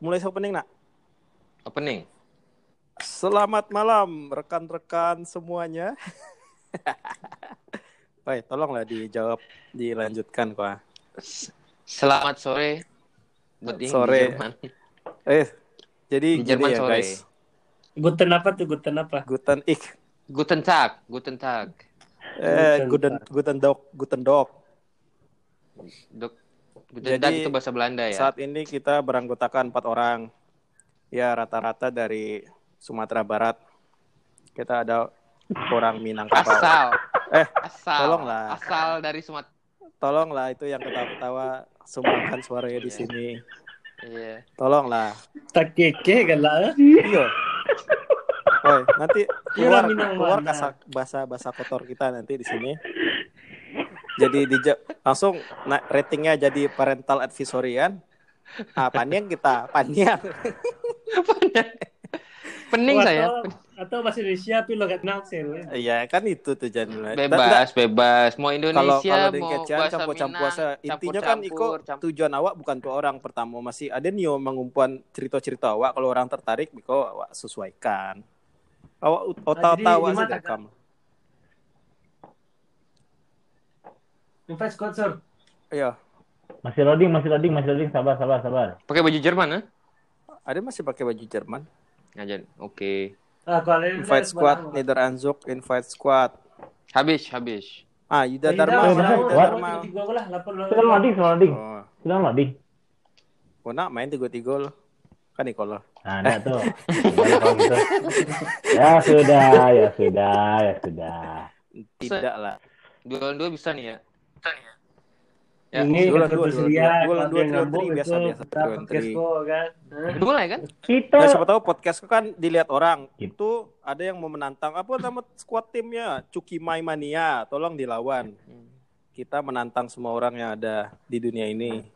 mulai opening nak. Opening. Selamat malam rekan-rekan semuanya. Woi, tolonglah dijawab, dilanjutkan kok. Selamat sore. Buat di Sore. Jerman. Eh, jadi Di gini Jerman ya sore. guys. Guten apa tuh? Guten apa? Guten ich. Guten Tag, Guten Tag. Eh, Guten guten guten dog, guten dog. Dok, Jadi, Tag itu bahasa Belanda ya. Saat ini kita beranggotakan empat orang. Ya, rata-rata dari Sumatera Barat. Kita ada orang Minangkabau. Asal. Eh, Asal. tolonglah. Asal dari Sumatera. Tolonglah itu yang ketawa-ketawa sumbangkan suaranya di Iya. sini. Iya. Tolonglah. Tak keke galak. Iya. Oi, nanti keluar Iya, Minang keluar kasa, bahasa bahasa kotor kita nanti di sini. Jadi di langsung na- ratingnya jadi parental advisory kan. Ah, paniang kita, paniang. Pening Oh, saya. Atau, atau bahasa Indonesia tapi lo gak naksir. ya. Iya, kan itu tujuannya. Bebas, bebas. Mau Kalau Indonesia, kalau di mau bahasa campur-campur Minang, puasa intinya kan iko tujuan awak bukan tuh orang pertama masih ada nih mengumpulan cerita-cerita awak kalau orang tertarik biko awak sesuaikan. Awak ut- jadi otak-otak awak gimana, Invite sponsor. Iya. Masih loading, masih loading, masih loading. Sabar, sabar, sabar. Pakai baju Jerman, eh? Ada masih pakai baju Jerman. Ngajar. Oke. Ah, kalau ada Invite squad, Niederanzug, invite squad. Habis, habis. Ah, Yuda Dharma, Yuda, Dharma. Sedang loading, sedang loading. Oh, Sedang loading. oh nak main tiga tiga loh. Kan Nikola. Nah, enggak tuh. Gitu. Ya sudah, ya sudah, ya sudah. Tidak lah. Dua dua bisa nih ya. Ya, ini dua, dua, dua, dua, dua, dua, dua, biasa, biasa, dua, kan. Udah mulai kan? Kita Nah, siapa tahu podcast kan dilihat orang. Gitu. Itu ada yang mau menantang apa nama squad timnya? Cuki Mai Mania, tolong dilawan. Kita menantang semua orang yang ada di dunia ini.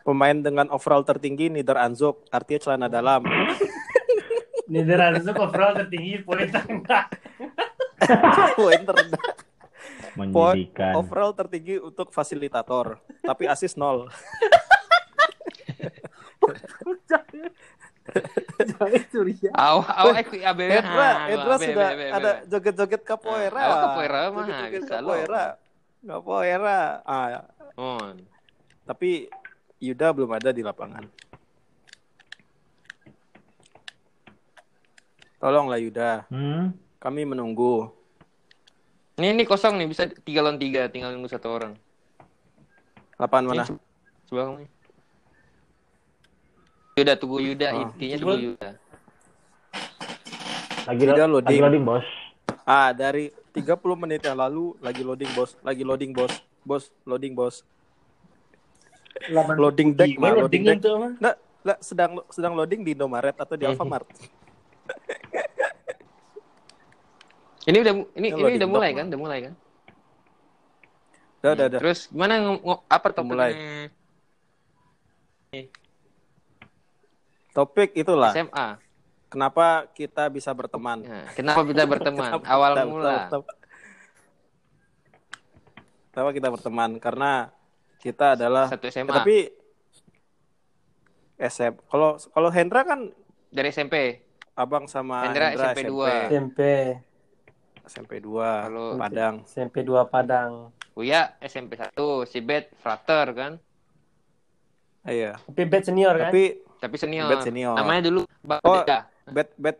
Pemain dengan overall tertinggi Niederanzug, artinya celana dalam. Niederanzug overall tertinggi poin tengah. Poin terendah. Poin overall tertinggi untuk fasilitator, tapi asis nol. Jangan Surya. Aw, aw, aku ABW. Edra, Ah, Edra sudah ada joget-joget capoeira. Oh, capoeira mah, loh. capoeira. Capoeira. Ah, On. tapi Yuda belum ada di lapangan. Tolonglah Yuda, Hmm. kami menunggu. Ini ini kosong nih, bisa tiga lawan tiga, tinggal nunggu satu orang. Lapangan mana? Ini Sebelah kamu. Yuda tunggu Yuda, Oh. intinya tunggu Yuda. Lagi, lo- loading. lagi loading, bos. Ah, dari 30 menit yang lalu lagi loading bos, lagi loading bos, bos loading bos, loading deck, mah, Gimana loading deck. tuh mah? Nggak, nggak, sedang sedang loading di Indomaret atau di Mhm. Alfamart. Ini udah ini Ini udah mulai kan? Udah mulai kan? Udah, udah, udah. Terus gimana ng- ng- apa topiknya? Mulai. Topik itulah. SMA. Kenapa kita bisa berteman? Nah, kenapa kita berteman? Kenapa Awal kita- mula. Kenapa, kenapa kita berteman? Karena kita adalah Satu SMA. tapi SM. Kalau kalau Hendra kan Dari SMP. abang sama Hendra Hendra, SMP SMP, dua. SMP. SMP 2 Kalau- Padang. SMP 2 Padang. Uya SMP 1, si Bet Frater kan? Iya. Tapi bet senior kan? Tapi Tapi senior. Bet senior. Namanya dulu Bang Oh, Yuda. bet bet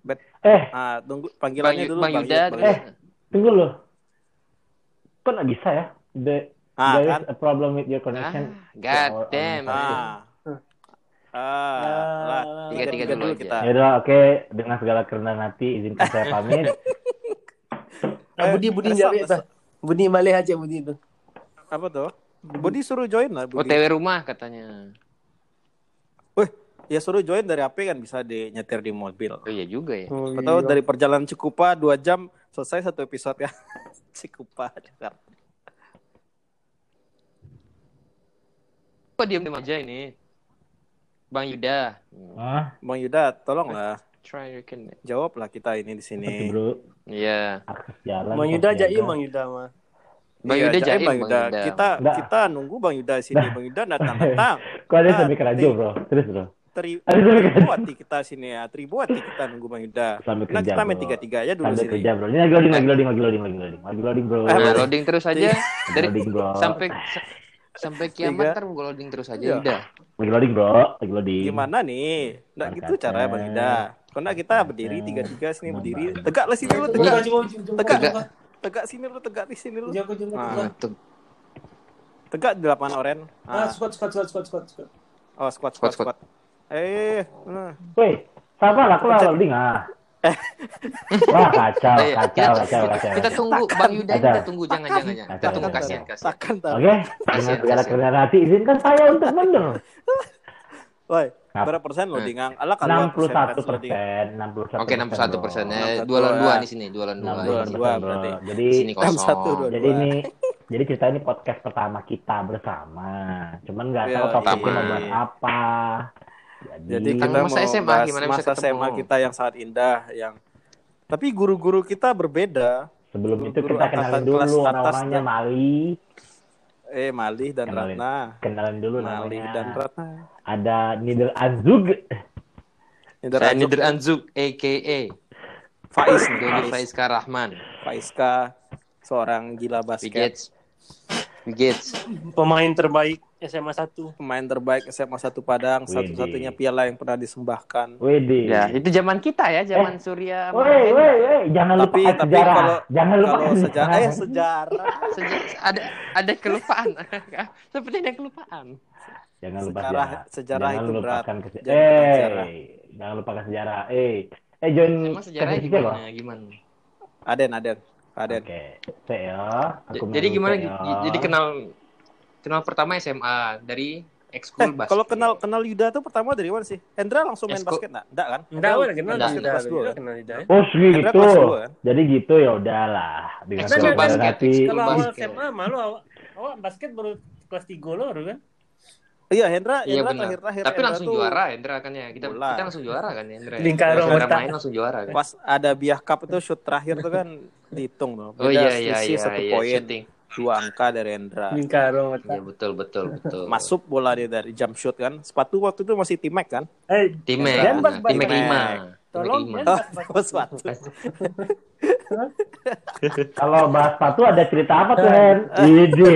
bet Eh, ah tunggu Bang, panggilannya Yu- dulu Bang Bang Yuda. Yud, Bang terus- Yud. tunggu loh. Kok nggak bisa ya? The, Ah, there kan? is a problem with your Ah, connection. god Or- damn. or- Ah. Ah, lah. Tiga-tiga Tiga-tiga dulu kita. Ya udah, oke. Dengan segala kerendahan hati, izinkan saya pamit. Ah, Budi Budi jawab resep. tak? Budi balik aja Budi itu. Apa tuh? Budi suruh join lah Budi. OTW rumah katanya. Wih, ya suruh join dari HP kan bisa di nyetir di mobil. Oh iya juga ya. Oh, Atau iya. dari perjalanan Cikupa 2 jam selesai satu episode ya. Cikupa Jakarta. Kok diem diem aja ini? Bang Yuda. Ah, Bang Yuda, tolonglah Try you can. jawablah kita ini di sini. bro. Iya. Mang kok Yuda iya Mang Yuda mah. Bang Iya, Yuda jaim jaim Bang Bang Yuda. Kita Nggak. kita nunggu Bang Yuda sini. Bang Yuda datang datang. Kok ada sampai kerajo, nanti. bro? Terus, bro. Tri, hati kita sini ya. Tribu hati kita nunggu Bang Yuda. Sambil Nah, kerja, kita main tiga tiga aja dulu Sambil sini. kerja, bro. Ini lagi loading, lagi loading, lagi loading, lagi loading. Lagi loading, bro. Eh, Nah, loading terus aja. Dari Loading, bro. sampai sa- sampai kiamat ntar gua loading terus aja Iya. udah. Lagi loading, bro. Lagi loading. Gimana nih? Nggak gitu caranya Bang. Yuda. Karena kita berdiri tiga tiga sini berdiri. Tegaklah sini lu tegak. Tegak. Tegak sini lu tegak di sini lu. Ah. Tegak di lapangan oren. Ah, Ah. squat, squat, squat, squat, squat, squat. Oh, squat Squat, squat. Eh, nah. Woi, sabar lah, aku lah loading, ah. Wah, kacau, kacau, kita, kacau, kita, kacau. kita tunggu Bang Yuda kita tunggu jangan jangan jangan. Kita tunggu kasihan kasihan. Oke, dengan segala kerendahan hati, izinkan saya untuk mundur. Woi, berapa persen loading? Ala kalau 61 loading. persen, 61 Oke, 61 persen. Eh, 61 dua lawan ya. dua di sini, dua lawan dua. 62 Dua lawan dua sini. berarti. Jadi, Di sini satu, kosong. jadi ini, jadi cerita ini podcast pertama kita bersama. Cuman nggak tahu Iya, topiknya pertama. mau bahas apa. Jadi, Jadi kita masa mau SMA, bahas gimana bisa masa? SMA kita yang sangat indah yang tapi guru-guru kita berbeda. sebelum itu guru kita angkatan kenalin dulu orang-orangnya Mali. Eh, Malih dan Kenalin. Ratna. Kenalin dulu Malih namanya. dan Ratna. Ada Nidel Azug. Ini Saya Nider Anzuk aka Faiz Faiz. Faiska Rahman. Faiska seorang gila basket, Bigates. Bigates. Pemain terbaik SMA 1. pemain terbaik SMA 1 Padang, satu-satunya piala yang pernah disembahkan. Wede. Ya, itu zaman kita ya, zaman Surya. Woi, woi, woi, jangan Tapi lupakan tapi sejarah. kalau jangan lupakan kalau sejarah eh sejarah. sejarah Seja- ada ada kelupaan. Seperti ada kelupaan. Jangan lupa Sejarah- sejarah. sejarah jangan itu berat. lupakan kese- Jangan lupa Eh, sejarah. jangan lupakan sejarah. Eh, eh join Emang sejarahnya kasih kecil, loh. gimana? Gimana? Aden Aden Aden. Oke, saya. J- Aku Jadi gimana? saya. Jadi kenal kenal pertama SMA dari Eh, ekskul basket. kalau kenal kenal Yuda tuh pertama dari mana sih? Hendra langsung main Esko- basket enggak? Enggak kan? Enggak, kenal Enggak. sudah. Kelas dua, Udah kan? kenal ya. Oh, Hendra gitu. kan? Jadi gitu ya udahlah. Dengan Ekskul basket, Kalau awal basket. SMA malu awal, awal basket baru kelas 3 lo baru kan? Iya, Hendra, Iya Hendra benar. terakhir-terakhir Tapi Hendra langsung tuh juara Hendra kan ya. Kita Bola. kita langsung juara kan ya Hendra. Lingkaran Pas Hendra main langsung juara kan. Pas ada Biah Cup itu shoot terakhir tuh kan dihitung tuh. Oh iya iya iya satu iya poin, shooting. Dua angka dari Hendra. Lingkaran Iya otak. betul betul betul. Masuk bola dia dari jump shoot kan. Sepatu waktu itu masih T-Mac kan? Eh, Timek. Dan Nah, Timek lima. tolong Timek. Oh, sepatu. Kalau bahas sepatu ada cerita apa tuh, Hen? Ide.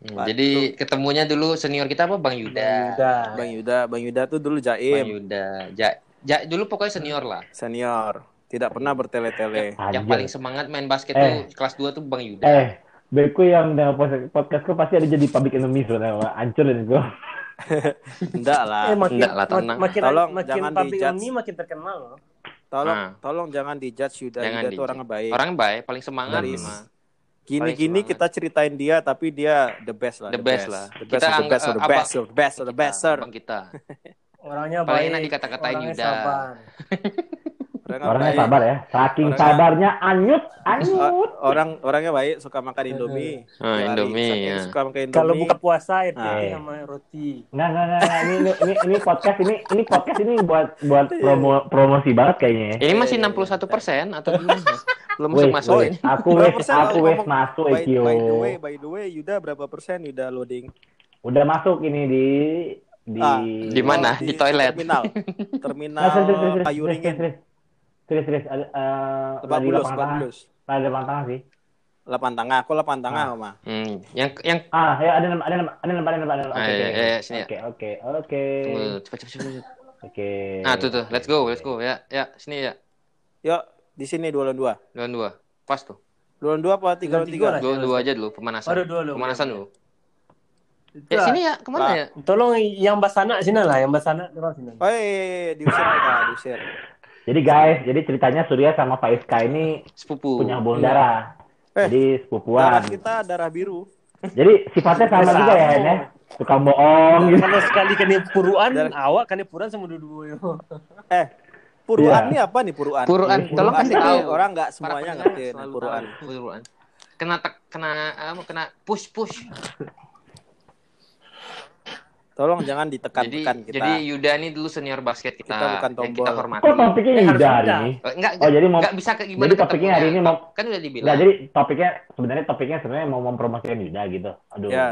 Hmm, Jadi ketemunya dulu senior kita apa Bang Yuda. Udah. Bang Yuda, Bang Yuda tuh dulu Bang jaim, Yuda. Ja, ja, dulu pokoknya senior lah. senior. Tidak pernah bertele-tele. Yang paling semangat main basket Eh. tuh kelas 2 tuh Bang Yuda. Eh, Beku yang dengan podcast- podcastku pasti ada jadi public enemy sebenarnya. Wah, Hancurin gue. Enggak lah. Eh, makin, Enggak lah, tenang. makin, Tolong, makin jangan public dijudge. enemy makin terkenal loh. Tolong, Ah. tolong jangan dijudge Yuda. Jangan Yuda tuh dijudge. orangnya baik. Orang baik, paling semangat Dari-. Gini-gini paling kita ceritain dia, tapi dia the best lah. The best lah. The best, Kita the best, of the best, of the best, the best, sir. Bang kita. Orangnya Paling baik. enak dikata-katain Yuda. sabar. Orangnya baik. sabar ya. Saking Orangnya- sabarnya anyut, anyut. orang orangnya baik, suka makan Indomie. Ah, hari. Indomie, Saking ya. Suka makan Indomie. Kalau buka puasa air Ah. putih Eh. sama roti. Nggak, nggak, nggak, nggak. Ini, ini, ini, ini podcast ini, ini podcast ini buat buat promo, promosi banget kayaknya. ya. Ini masih 61 persen atau gimana? Belum masuk masuk ini. aku wes, aku wes masuk by, by the way, by the way, Yuda berapa persen Yuda loading? Udah masuk ini di di Ah, Di mana? Di toilet. Terminal. Nah, Terminal kayu serius, ringin. Serius, serius, ada eh, lagi bulus, lapangan tengah, bulus. ada lapangan tengah sih. Lapan tengah, aku lapan tengah, Ah. Oma. Hmm, yang yang Ah, ya ada nama, ada nama, ada nama, ada nama, ada nama. Oke, iya, oke, iya, oke, oke, cepat cepat cepat. oke. Nah, tuh tuh, let's go, let's go. Ya, ya, sini ya. Yuk, di sini dua lawan dua. Dua lawan dua. Pas tuh. Dua lawan dua apa tiga lawan Tiga. Dua lawan dua aja dulu pemanasan. Waduh, dua. Pemanasan dulu. Ya sini ya, ke mana ya? Tolong yang basana sini lah, yang basana terus sini. Oh iya, iya, iya, diusir kita, diusir. Jadi guys, jadi ceritanya Surya sama Faiska ini Sepupu. punya hubungan darah. Eh, Jadi Darah sepupuan. kita darah biru. Jadi sifatnya sama Sama. juga ya, ya. Tukang bohong gitu. Kalau sekali kena puruan, Dan- awak kena puruan sama dua-dua. Eh, puruan Iya. ini apa nih puruan? Puruan, tolong kasih tahu. Orang nggak semuanya ngerti puruan. Puruan. Kena tek, kena? Kena push push. Tolong jangan ditekan-tekan kita. jadi Yuda ini dulu senior basket kita, Kita bukan yang kita hormati. Kok topiknya harus Yuda hari ini? Eh, Enggak, Oh, jadi mau- enggak bisa ke gimana jadi topiknya hari ini mau- kan udah dibilang. Enggak, jadi topiknya sebenarnya topiknya sebenarnya mau mempromosikan Yuda gitu. Aduh. Ya.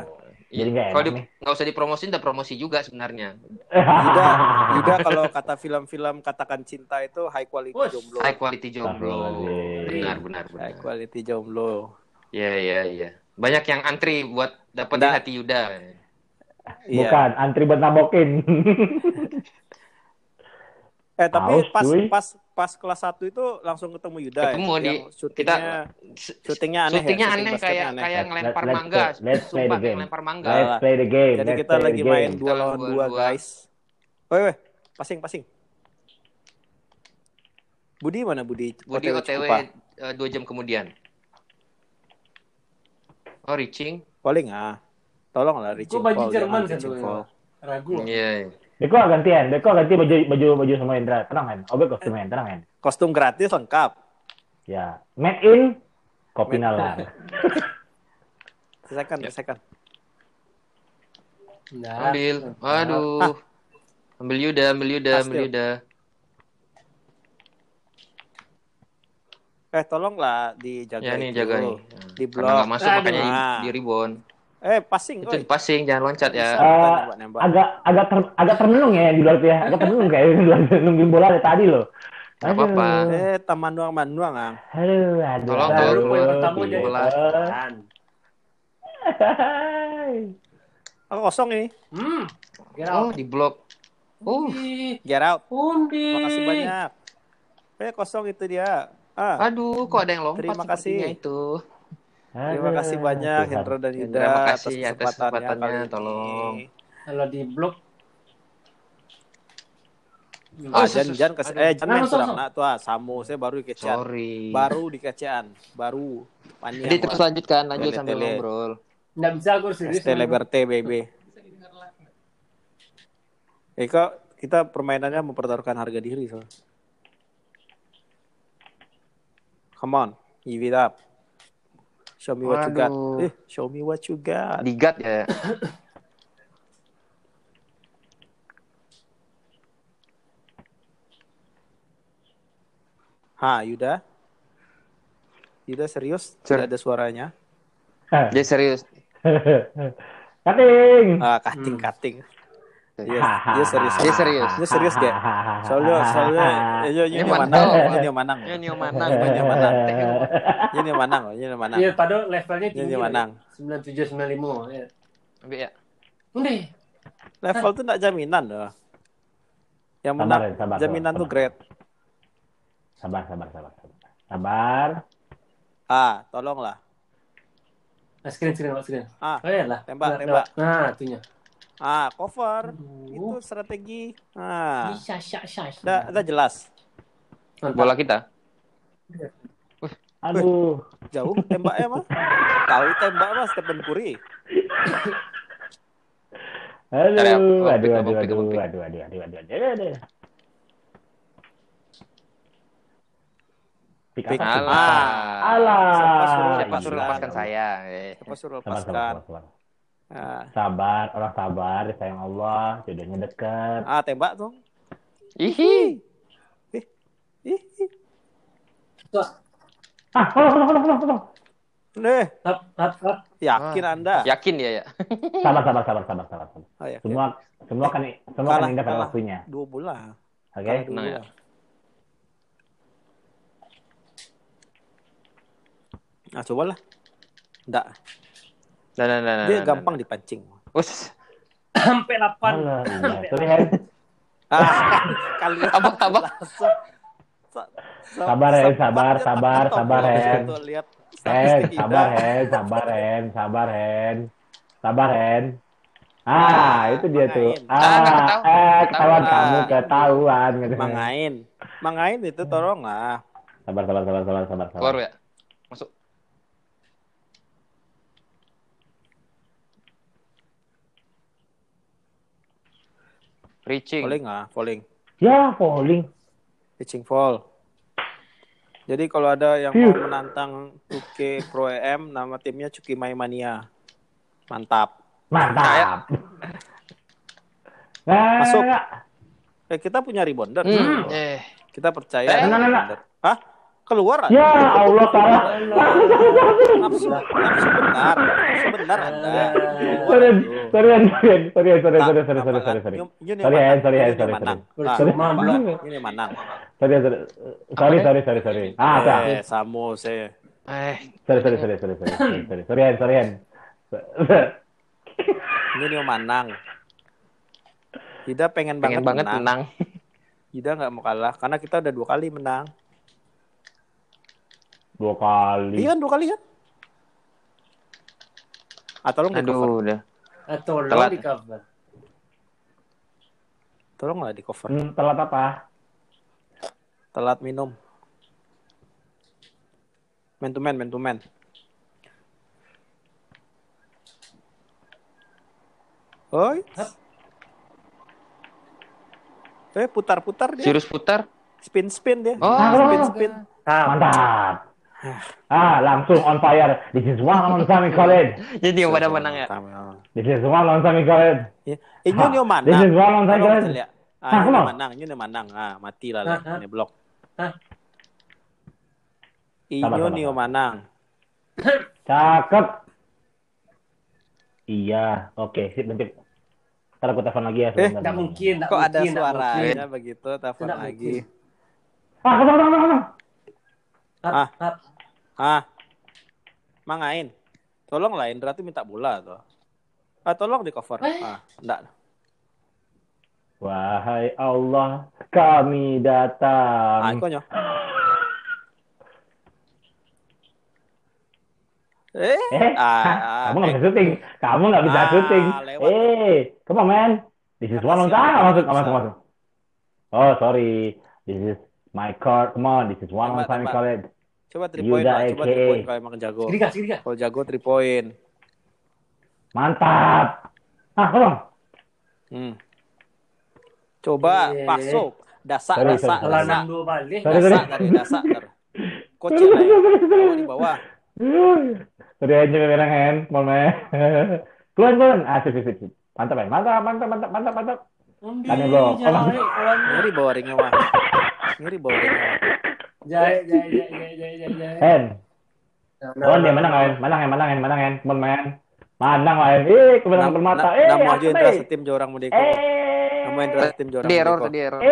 Jadi nggak Kalau enak di, nih. nggak usah dipromosin, udah promosi juga sebenarnya. Yuda, Yuda kalau kata film-film katakan cinta itu high quality Wush, jomblo. High quality jomblo. Benar, benar, benar. High quality jomblo. Iya, iya, iya. Banyak yang antri buat dapetin hati Yuda. Iya. Bukan, antri buat nabokin. Eh tapi Haus, pas cuy. pas pas kelas 1 itu langsung ketemu Yuda Ketemu ya. di- syutingnya syutingnya aneh Syutingnya ya, aneh kayak aneh. kayak ngelempar let's mangga. play- let's play the game. ngelempar mangga. Let's Let's play the game. Jadi let's kita lagi game. main dua Kita lawan dua- guys. Woi, woi, pasing pasing. Budi mana Budi? Budi OTW OTW Cikupa. eh, dua jam kemudian. Oh, reaching. Calling ah. Tolong lah reaching baju call, Jerman call. Ragu. Iya. iya. Deko gantian, Deko ganti baju baju baju sama Indra. Tenang men. Oke kostum men, tenang men. Kostum gratis lengkap. Ya, made in kopi nalar. Selesaikan, selesaikan. Nah, Ambil. Aduh. Ambil Yuda, ambil Yuda, Ah, ambil. Yuda. Eh, tolonglah dijaga Ya nih jaga nih. Di Karena blok. nggak masuk Aduh. makanya di, Ah. di rebound. Eh, passing. Itu passing, jangan loncat ya. Eh, Nembak-nembak. agak agak ter, agak termenung ya di luar ya. Agak termenung kayak di luar nungguin bola dari tadi loh. Nggak apa-apa. Eh, taman doang manuang ah. Aduh, aduh. Tolong, aduh, baru poin pertama gitu. jadi bola. Oh, kosong ini. Hmm. Get Oh, out. di blok. Oh, Undi. Get out. Undi. Makasih banyak. Eh, kosong itu dia. Ah, aduh, kok ada yang lompat Terima kasih. itu. Terima kasih banyak Tuhan. Hendro dan Yuda Terima atas kasih atas kesempatannya ini. tolong. Kalau di blok. Ah, Oh, Jan, sus- Jan kasih eh Jan Nah, main masuk, kurang nak tuh ah, Samu saya baru di kecean. Sorry. Baru di kecean, baru. Panian, Jadi terus lanjutkan, lanjut sambil tele. ngobrol. Nggak bisa aku serius. ST Liberté baby. Eh kok kita permainannya mempertaruhkan harga diri so. Come on, give it up. Show me what you got. Waduh. Eh, show me what you got. Digat ya. Ha, Yuda. Yuda serius? Ser- Tidak ada suaranya. Dia serius. Cutting. Ah, cutting, cutting. Iya, dia serius. Dia serius. Dia serius, Ge. Soalnya, soalnya, ini Ini ini manang. manang, ini manang. Ini Nio Manang. Ini manang. Ini manang, ini manang. Iya, padahal levelnya tinggi. Ini manang. Sembilan tujuh sembilan lima. Ya. Ambil ya. Undi. Level tuh enggak jaminan loh. Yang Sabar, menang ya, sabar, jaminan sabar, tuh sabar. grade. Sabar, sabar, sabar, sabar. Sabar. Ah, tolonglah. Nah, screen, screen, screen. Ah, Oh iya lah. Tembak, Nah, tembak. Nah, itunya. Ah, cover. Aduh. Itu strategi. Ah, isya, isya, isya. udah, udah jelas. Mantap. Bola kita. Aduh. Jauh tembaknya mah. Tahu tembak mah Stephen Curry. Aduh, ya, aduh, aduh, aduh, aduh, aduh, aduh, aduh, aduh, aduh, aduh. Pick. apa? Alah. Alah. Siapa suruh- lepaskan saya? Siapa suruh Sabar, sabar, lepaskan? Sabar. Ah, Sabar, orang sabar, sayang Allah, jodohnya dekat. ah tembak tuh. Ihi. Ih, ih. Ah, tolong, tolong. Nih, Up, up, up. yakin Ah. Anda? Yakin dia ya? Sabar, sabar, sabar, sabar, sabar. sabar. Oh, yakin. Semua, semua kan, semua Kalah, kan indah pada waktunya. Dua bulan. Oke? Dua Nah, ya. bulan. Nah, cobalah. Enggak. Nah, nah, nah, nah, Dia nah, gampang nah. dipancing. Us. Sampai 8. Alah, iya. Sorry, Hen. Ah, kali. Sa- sa- Sabar, Hen, sabar, sabar, sabar, Hen. tuh, Lihat Hen, sabar. Hen, sabar, Hen, sabar, Hen. Sabar, Hen. Ah, itu dia tuh. Ah, eh, ketahuan kamu, ketahuan. Mangain. Mangain itu tolong lah. Sabar, sabar, sabar, sabar, sabar, sabar. Keluar ya? Masuk. Reaching. Falling ah, falling. Ya, falling. Pitching fall. Jadi kalau ada yang mau menantang 2K Pro EM, nama timnya Cuki Mania. Mantap. Mantap. Nah, Masuk. nah, Eh, kita punya rebounder. Hmm, eh. Kita percaya. Eh, nah, nah, nah. Hah? Keluar Ya aja. Allah, salah. Nafsu, nafsu benar. Nafsu benar Anda. Sorry, sorry, sorry, sorry, sorry, sorry, Nah, sorry, sorry, sorry, kan? sorry, sorry. Sorry, sorry, sorry, sorry. Ah. Ini manang. Sorry, sorry, sorry, sorry, sorry, sorry. Ah, dah. Eh, Samu saya. Eh, Sorry, sorry, sorry, sorry, sorry, sorry, sorry. Ini manang. Ida pengen, pengen banget menang. menang. Ida nggak mau kalah karena kita udah dua kali menang. Dua kali. Iya kan dua kali kan? Ah, tolong di cover. Aduh, udah. Atau lo Telat. di cover. Tolong lah di cover. Hmm, telat apa? Telat minum. Man to man, man to man. Oi. Eh putar-putar dia. Sirus putar. Spin-spin dia. Oh, spin-spin. Ah, Mantap. Ah, langsung on fire. This is one on Sami College. Jadi yang pada menang ya. This is one on Sami College. Ya. Eh, Nyun yang mana? This is one on Sami lihat. Hah, Ah, yang on. manang, Nyun yang manang. Ah, mati lah lah. Ini blok. Inyo Nio sabar. manang. Cakep. Iya, oke, sip nanti. Ntar aku telepon lagi ya. Eh, nggak mungkin, Kok ada suaranya begitu? Telepon lagi. Ah, kosong, kosong, kosong. Ah. Ah, mangain. Tolong lah Indra tuh minta bola tuh. Ah, tolong di cover. Eh. Ah, enggak. Wahai Allah, kami Ah, datang. ikonyo. Eh, Eh, ah, ah, kamu nggak eh. bisa syuting. Kamu nggak bisa Ah, syuting. lewat. Eh, come on man. This is one on sana. Masuk, masuk, masuk. Oh, sorry. This is my card. Come on, this is one on Tembak, Sami tembak. Coba 3 Yuda point coba 3 AKA. point kalau emang jago. Segini kah, segini kah? Kalau jago 3 point. Mantap. Ah, tolong. Hmm. Coba Eh. masuk. Dasak, Sorry, dasak, sorry, Kalau sorry. Dasak dari dasak. Ter. Kocil ya. Di bawah. Sorry aja merah kan, mau main. Keluar, keluar. Ah, sip, sip, sip. Mantap, ya. Mantap, mantap, mantap, mantap, mantap. Tanya, bro. Ngeri bawa ringnya mah. Ngeri bawa ringnya. Jai, jai, jai, jai, jai, jai, jai. Hen, kawan dia menang kan? Menang kan, menang kan, menang kan. Come on, man. Menang kan. Eh, kebetulan Nam- permata. Eh, Nama aja Indra setim jorang mudeko. Eh. Nama Indra setim jorang Tadi error, tadi error. Eh,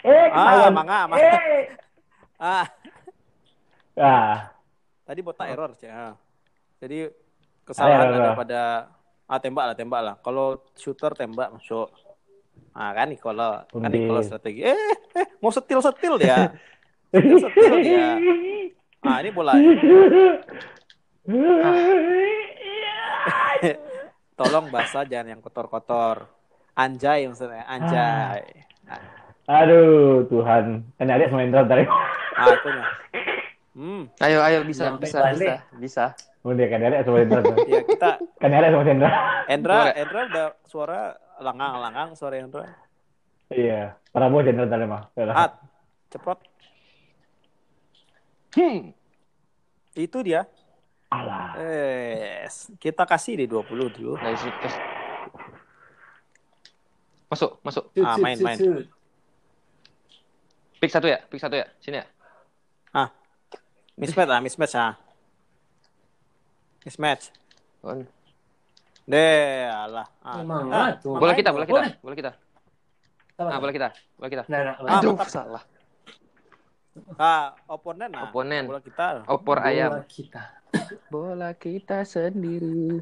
eh, Ah, ketahuan. mangga, mangga. Eh. Ah, Ah, tadi botak error sih. Ah. Jadi Ayo, kesalahan ayo, ada ayo. pada ah tembak lah, tembak lah. Kalau shooter tembak masuk. Ah kan nih kalau kan kalau strategi. Eh, eh mau setil setil dia. Dia. Ah ini bola. Tolong bahasa jangan yang kotor-kotor. Anjay maksudnya, anjay. Ah, Aduh, Tuhan. Kan ada sama Indra tadi. ah itu nya. Hmm, Ayo, ayo bisa, Sampai bisa, bisa, bisa. Udah kan ada sama Indra. tuh. ya kita Kan ada sama Indra. Endra, Suara. Endra udah suara langang-langang suara Endra. Iya, Prabowo Jenderal tadi mah. At, ceprot. Hmm. Itu dia. Alah. Eh, kita kasih di 20 dulu. Dari situ. Masuk, masuk. Shoot, Ah, main, shoot, main. shoot. Pick satu ya, pick satu ya. Sini ya. Mismatch ah, mismatch ah. Mismatch. Deh, alah. Ah. Emang Ah, ah, tuh. Bola kita, bola kita, boleh. bola kita. Ah, bola kita, bola kita. Nah, nah, Ah, Aduh, mantap. salah. Ah, oponen nah. Oponen. Bola kita. Opor bola ayam. kita. Bola kita sendiri.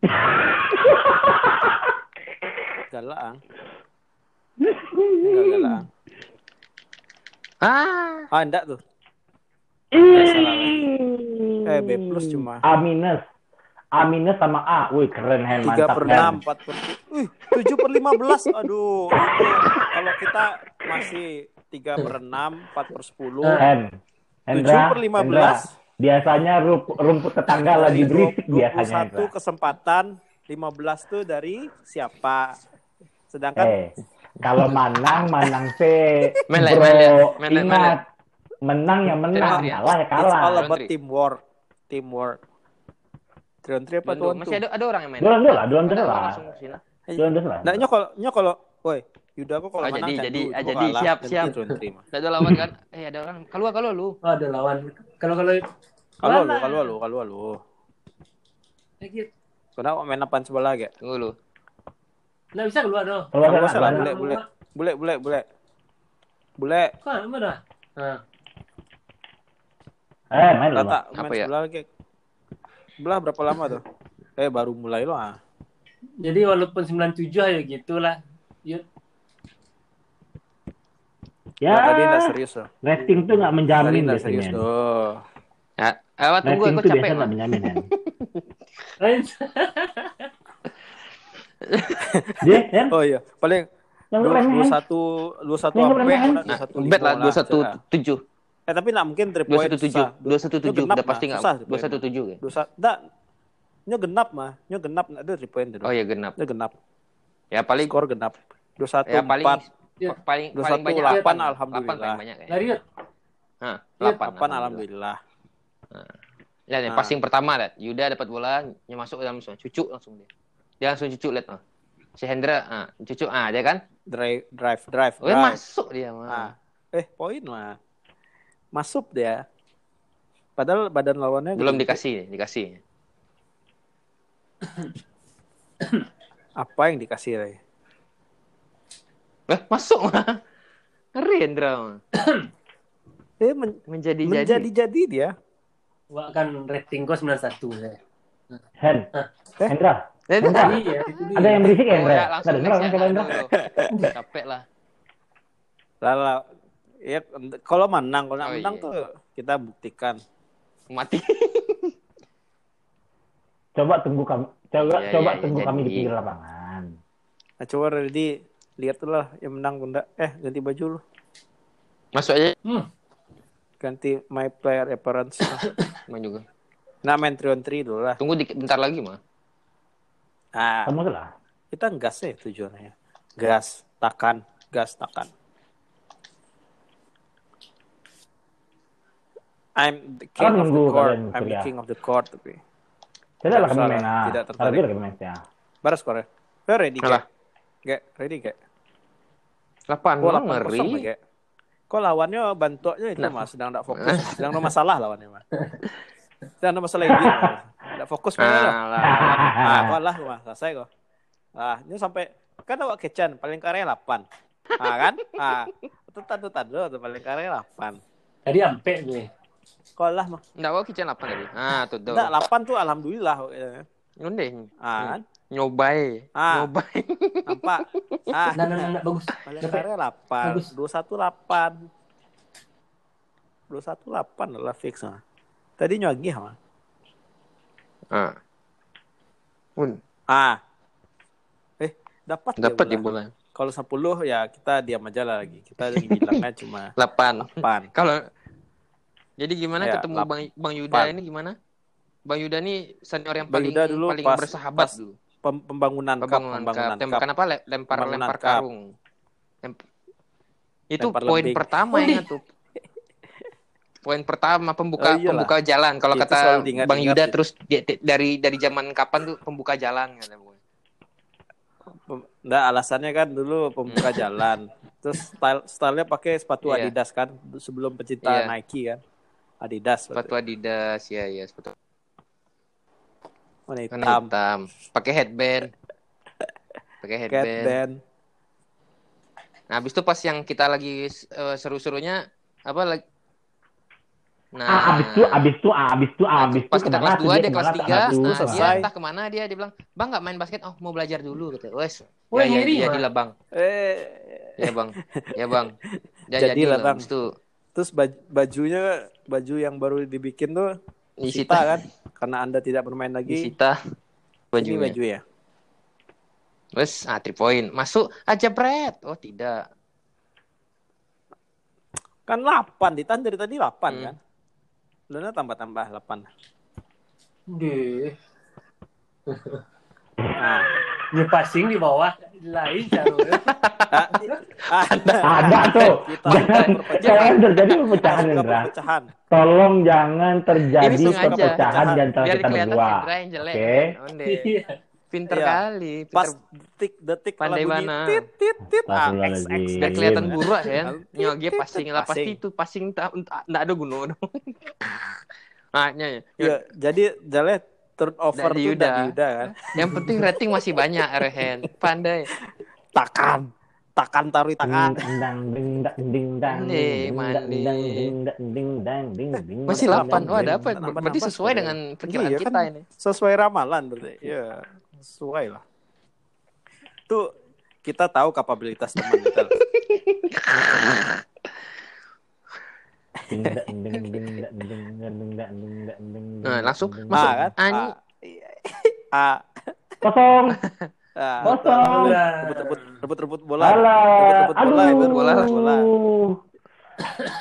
Galak ah. Enggak galak. ah. Ah, Ah, enggak tuh. Eh, B plus cuma. A minus. A minus sama A. Wih, keren, Hen. 3 Mantap, per Hen. 6, 4 per... Wih, 7 per 15. Aduh, itu kalau kita masih 3 per 6, 4 per 10. Hen. 7 Hendra, per Hendra. 15. Biasanya rup- rumput tetangga lagi berisik biasanya. 21 Hendra. kesempatan, 15 tuh dari siapa? Sedangkan Eh, kalau manang, manang se. Menang, Bro, menang, menang, ingat. Menang ya menang, kalah ya it's all kalah. about teamwork. Teamwork. Trion tri apa Dua- tuan masih ada ada orang yang main. Dua dua lah, dua Ada dua orang lah. Jualan terus lah. Nah, nyok kalau nyok kalau, woi, Yuda kok kalau Oh, menang jadi- candu, jadi- gua ah, jadi kalah, siap, siap. Nggak ada lawan kan? Eh ada orang. Keluar kalau lu. Oh, ada lawan. Kalau kalau Kalau lu, kalau lu, kalau lu. Kenapa main apaan sebelah ge? Tunggu lu. Nggak bisa keluar dong. Keluar Keluar sana, sana, keluar boleh, sana. boleh. Bule, bule, bule. Bule, Kan mana? Nah, Eh, main lu. Main Apa ya? sebelah ge. Sebelah berapa lama tuh? Eh, baru mulai lo ah. jadi walaupun 97 ya gitulah. Yud. Ya, Nah, tadi enggak serius loh. rating tuh nggak Tadi menjamin biasanya. serius tuh. Ya, eh, tunggu Rating aku tuh capek. biasa Man. nggak menjamin kan. Dia, kan? Oh iya, paling Yang dua satu dua satu apa? Nah, bet lah dua satu tujuh. Eh tapi nggak mungkin three Dua point satu tujuh. susah. Dua satu tujuh. Udah pasti nggak. Dua satu tujuh ya. Dua satu, enggak. Nyo genap mah, nyo genap nggak ada three point. Oh ya genap. Nyo genap. Ya paling Skor genap. Dua satu ya paling empat. Ya. paling Dua paling satu, banyak delapan, Delapan alhamdulillah. paling banyak ya. Hah, Iya, delapan. Delapan alhamdulillah. Ya, yang Nah. passing pertama lihat. Yuda dapat bola, masuk ke dalam langsung cucuk langsung dia. Dia langsung cucuk lihat. ah. Si Hendra, ah, cucuk ah dia kan. Drive, drive, drive. Oh, drive. masuk dia mah. Ah. Eh, poin mah. Masuk dia. Padahal badan lawannya Belum gede. dikasih, dikasih. Apa yang dikasih Ray? Eh, masuk mah. Ngeri Hendra. Eh, men- Menjadi jadi. menjadi-jadi dia. Wah, kan rating gua 91 saya. Hen, Eh? Hendra, Eh, Hendra. Iya, itu dia. ada yang berisik ya Oh, Hendra? Nggak langsung dengar next kan ya. Hendra? Capek lah. Lala, ya kalau menang, kalau Oh, menang iya. tuh kita buktikan. Mati. Coba tunggu kami, coba Iya, coba iya, tunggu iya, kami di jadi. pinggir lapangan. Nah, coba ready lihat lah yang menang bunda. Eh, ganti baju lu. Masuk aja. Hmm. Ganti my player appearance. Main juga. nah, main 3 on 3 dulu lah. Tunggu dikit bentar lagi mah. Ah, Kamu salah. kita gas ya tujuannya. Gas, takan, gas, takan. I'm the king of the court. I'm the king of the court tapi. Tidak lah kami main ah. tidak tertarik. dia lagi main ya. Baru skornya. Lo ready gak? Gak, ready gak? Delapan, Gua oh, 8-0 ngeri. Kok lawannya bantuannya itu Nah. mas sedang tidak fokus, sedang ada masalah lawannya mas. Sedang ada masalah ini, tidak fokus. Alah. Ah, kok lah mas, selesai kok. Ah, ini sampai kan awak kecan paling karya 8. Ah kan? Ah, itu tadu tadu tuh paling karya 8. Tadi ampe gue. Kok lah mah. Nggak mau kitchen 8 tadi. Ah, tuh tuh. Enggak, 8 tuh alhamdulillah. pokoknya. Nyonde. Ah, kan? Nyobai. Ah. Nyobai. Nampak? Ah, Nah, nah, nah, nah, bagus. paling karya 8. Bagus. 218. 218 adalah fix mah. Tadi nyuagi mah. Ah. Pun Ah. Eh, dapat dia dapat di bola. bola. Kalau 10 ya kita diam aja lah lagi. Kita lagi bilangnya cuma 8. 8. Kalau jadi gimana Ya, ketemu lap- Bang Bang Yuda pan. ini gimana? Bang Yuda nih senior yang paling Yuda dulu paling pas- bersahabat pas dulu. Pem- pembangunan cup, Pembangunan pembangunan cup. Tembakan apa? Le- Lempar Pembangunan lempar cup. karung. Lem- Itu Lempar poin lembing. pertama Oh, tuh. Poin pertama pembuka Oh, iyalah. pembuka jalan. Kalau Itu kata diingat-ingat Bang Yuda itu. terus di- di- dari dari zaman kapan tuh pembuka jalan kata Nggak, alasannya kan dulu pembuka jalan. Terus style stylenya pakai sepatu Iya. Adidas kan sebelum pecinta Iya. Nike kan. Adidas. Sepatu Adidas ya ya sepatu warna warna hitam. hitam. Pakai headband. Pakai headband. band. Nah, habis itu pas yang kita lagi eh, seru-serunya apa lagi Nah, Ah, abis itu, abis itu, abis itu, ah, abis itu. pas kita kelas 2 dia kelas ke mana 3 tuh? Aduh, nah, dia entah ke mana dia dia bilang bang nggak main basket oh mau belajar dulu gitu wes Wah, ya, ya, ngiri, jadi lah bang Eh, ya bang ya bang ya, Jadi jadi lah, lah Bang. Habis itu terus baj- bajunya baju yang baru dibikin tuh disita kan karena Anda tidak bermain lagi. disita Ini bajunya baju ya. wes ah three point masuk aja Brad oh tidak Kan 8 ditahan dari tadi 8 Hmm. kan. Luna tambah-tambah 8. Deh. Nah, Dia passing di bawah. Lain cara. ah, ah, Ada tuh. Kita Jangan, perpecahan. jangan terjadi perpecahan, Suka Indra. Tolong jangan terjadi perpecahan di antara kita berdua. Oke. Pinter Iya. kali. Pinter. Pas detik detik Pandai mana. tit tit tit ah, X. X kelihatan buruk kan? Nyoge tit, passing lah pasti itu passing tak ada gunung dong. Nah, ya, ya. Ya, jadi jale turnover Dari tuh Yuda. dari Yuda kan. Yang penting rating masih banyak Rehen. Pandai. Takan, takan taruh takan. Ding ding dang ding dang Mandi, ding dang ding dang ding dang ding ding Masih dang, 8. Oh, ding, ada ding. apa? Berarti sesuai dengan perkiraan Iya, kita kan? ini. Sesuai ramalan berarti. Ya, sesuai lah. Tuh kita tahu kapabilitas teman kita. Nah, langsung masuk. Ah, kan? Ani. Ah, Kosong. ah, Kosong. rebut-rebut rebut-rebut bola. Rebut-rebut bola, rebut bola, bola.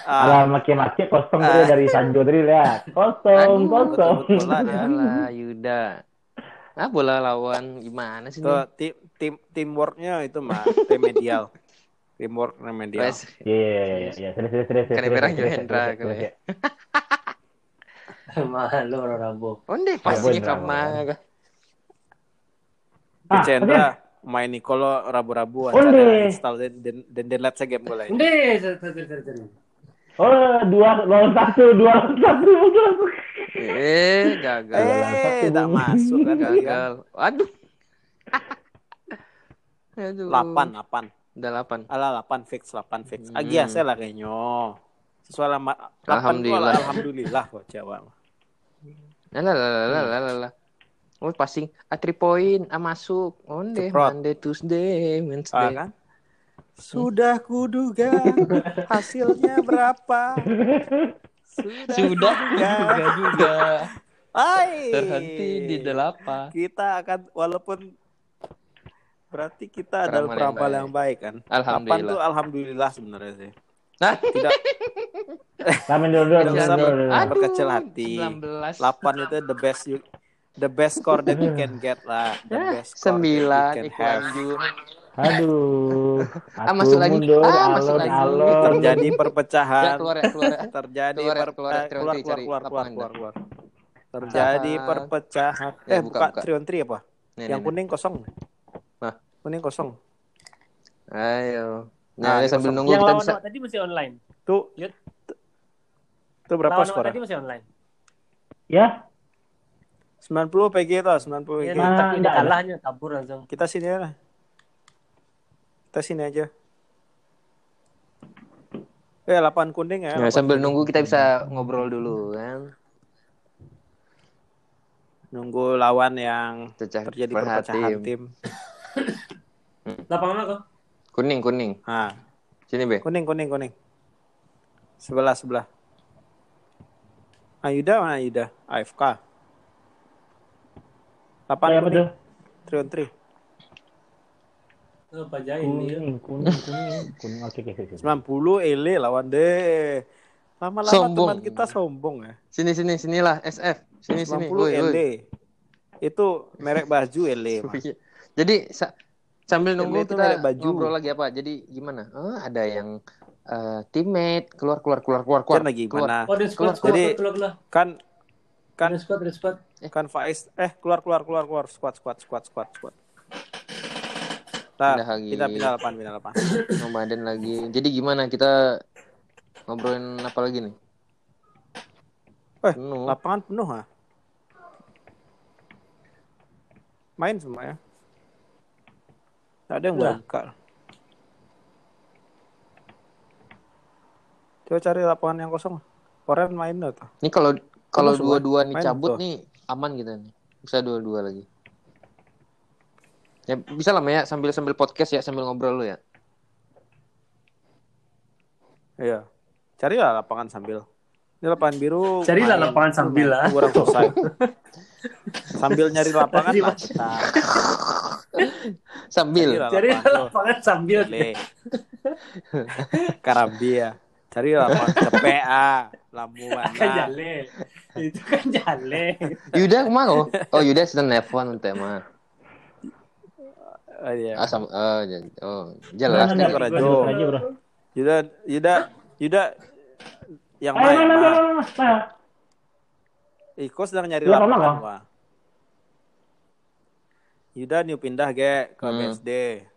Ah, Alah, makin-makin kosong Ah. dari Sanjo tadi lihat. Kosong, Aduh, kosong. bola dia. Alah, Yuda. Ah, bola lawan gimana sih? Tuh, nih? tim tim teamworknya itu mah remedial. Teamwork remedial. Wes, Iya, iya, iya, iya. Serius, serius, serius. Serius, Hendra, orang Rambo. Onde pasti sama. Ah, Cendra main Nicolo rabu-rabu Onde. acara install dan dan dan saya game bola ini. Oh, dua lawan satu, dua lawan satu, dua lawan satu. Eh, gagal. Eh, tak masuk. Gagal. Aduh. Aduh. 8 8. Udah 8. Alah 8 fix 8 fix. Hmm. Agi saya lah kayaknya. Sesuai lama 8 Alhamdulillah. Alhamdulillah. alhamdulillah kok Jawa. Lah lah lah lah lah lah lah. Oh, passing a 3 point, a masuk. Onde. Monday, Tuesday, Ah, Wednesday. kan? Sudah kuduga hasilnya berapa? Sudah, Sudah kuduga. juga juga Hai. terhenti di delapan. Kita akan walaupun berarti kita adalah Peramal yang peramal baik. yang baik kan. Alhamdulillah. Delapan tuh alhamdulillah sebenarnya sih. Nah, Tidak Ramen dulu, dulu, Tidak dulu, berkecil hati. 19. 8 itu the best you the best score that you can get lah. The Ya, best score that you sembilan can have. lanjut. Aduh. Ah, masuk lagi. mundur, Ah, masuk lagi. alon-alon. Terjadi Ya, perpecahan. keluar ya, keluar ya. terjadi Keluar ya, per- keluar ya, eh, Trion keluar Tri, keluar cari keluar keluar lapangan keluar keluar terjadi Perpecahan. perpecahan Ya, eh buka, buka. Trion Tri apa Nih, yang nih, nih. kuning kosong Nah. kuning kosong Ayo. Nah, Nah, sambil kosong. nunggu Yang kita lawan bisa. awak tadi masih online. tuh Yud. tuh berapa lawan awak skornya tadi masih online. Ya, 90 PG tuh 90 Ya, PG Nah, tapi ada. kalahnya kabur langsung. kita sini aja kita sini aja eh 8 kuning ya Ya, 8 sambil nunggu kita bisa ngobrol dulu kan. nunggu lawan yang Pecah terjadi perpecahan tim Lapangan mana kok? Kuning, kuning. nah Sini, Be. kuning kuning kuning sebelah sebelah Ayuda mana Ayuda AFK 8 apa kuning tuh? Trion Tri Oh, Pajain. Kuning, kuning, kuning, kuning. Oke, oke, oke. 90 ele lawan deh. Lama-lama Sombong. teman kita sombong ya. Sini, sini, sinilah SF. Sini, sini. 90 Woi, woi. ele. Itu merek baju ele. Mas. Jadi sa- sambil nunggu itu kita baju. ngobrol lagi apa? Jadi gimana? Oh, ada yang eh, teammate keluar keluar keluar keluar keluar. Kan lagi keluar. Oh, Keluar, squad, squad, jadi- keluar, keluar. Kan kan squad, squad. kan Faiz eh keluar keluar keluar keluar squad squad squad squad squad. Nah, lagi. pindah pindah lapan pindah lapan. Nomaden lagi. Jadi gimana kita ngobrolin apa lagi nih? Eh, Penuh. Lapangan penuh ah. Main semua ya. Nggak ada yang Udah. buka. Coba cari lapangan yang kosong. Koren main tuh. Ini kalau kalau dua-dua nih cabut tuh. nih aman kita nih. Bisa dua-dua lagi. Ya bisa lah ya sambil sambil podcast ya sambil ngobrol lu ya. Iya. Carilah lapangan sambil. Ini lapangan biru. Carilah main. lapangan sambil lah. Kurang selesai. sambil nyari lapangan lah. Sambil. Cari lapangan. sambil. Karabia. Cari lapangan ke PA. Lamuan. Kan jale. Itu kan jale. Yuda ke mana? Oh, oh Yuda sedang nelfon untuk mah. Oh, iya. Ah, sama, oh, oh, jelas Nah, nih. Bro. Yuda, Yuda, Yuda yang main. mana, Mah. mana, mana, mana. Iko sedang nyari lapangan, Wah. Yuda new pindah ge ke Hmm. BSD.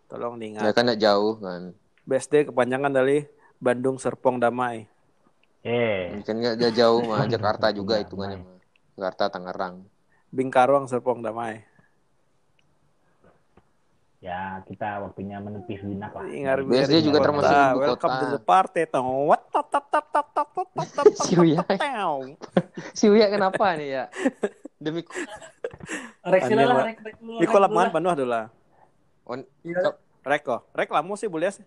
Tolong Ya diingat. kan nggak jauh kan. BSD kepanjangan dari Bandung Serpong Damai. Eh, Kan nggak nggak jauh mah Oh, Jakarta juga hitungannya mah. Jakarta Tangerang. Bingkarong Serpong Damai. ya kita waktunya menepi sejenak lah. Ingat BSD juga termasuk ibu Welcome kota. to the party. Tong. What tat tat tat tat tat tat Si Uya. tat, tau. Si Uya kenapa nih ya? Demi Rek sila lah, rek rek dulu. Iko lapangan penuh adalah. on Iya. Rek kok. Rek lamu sih boleh sih.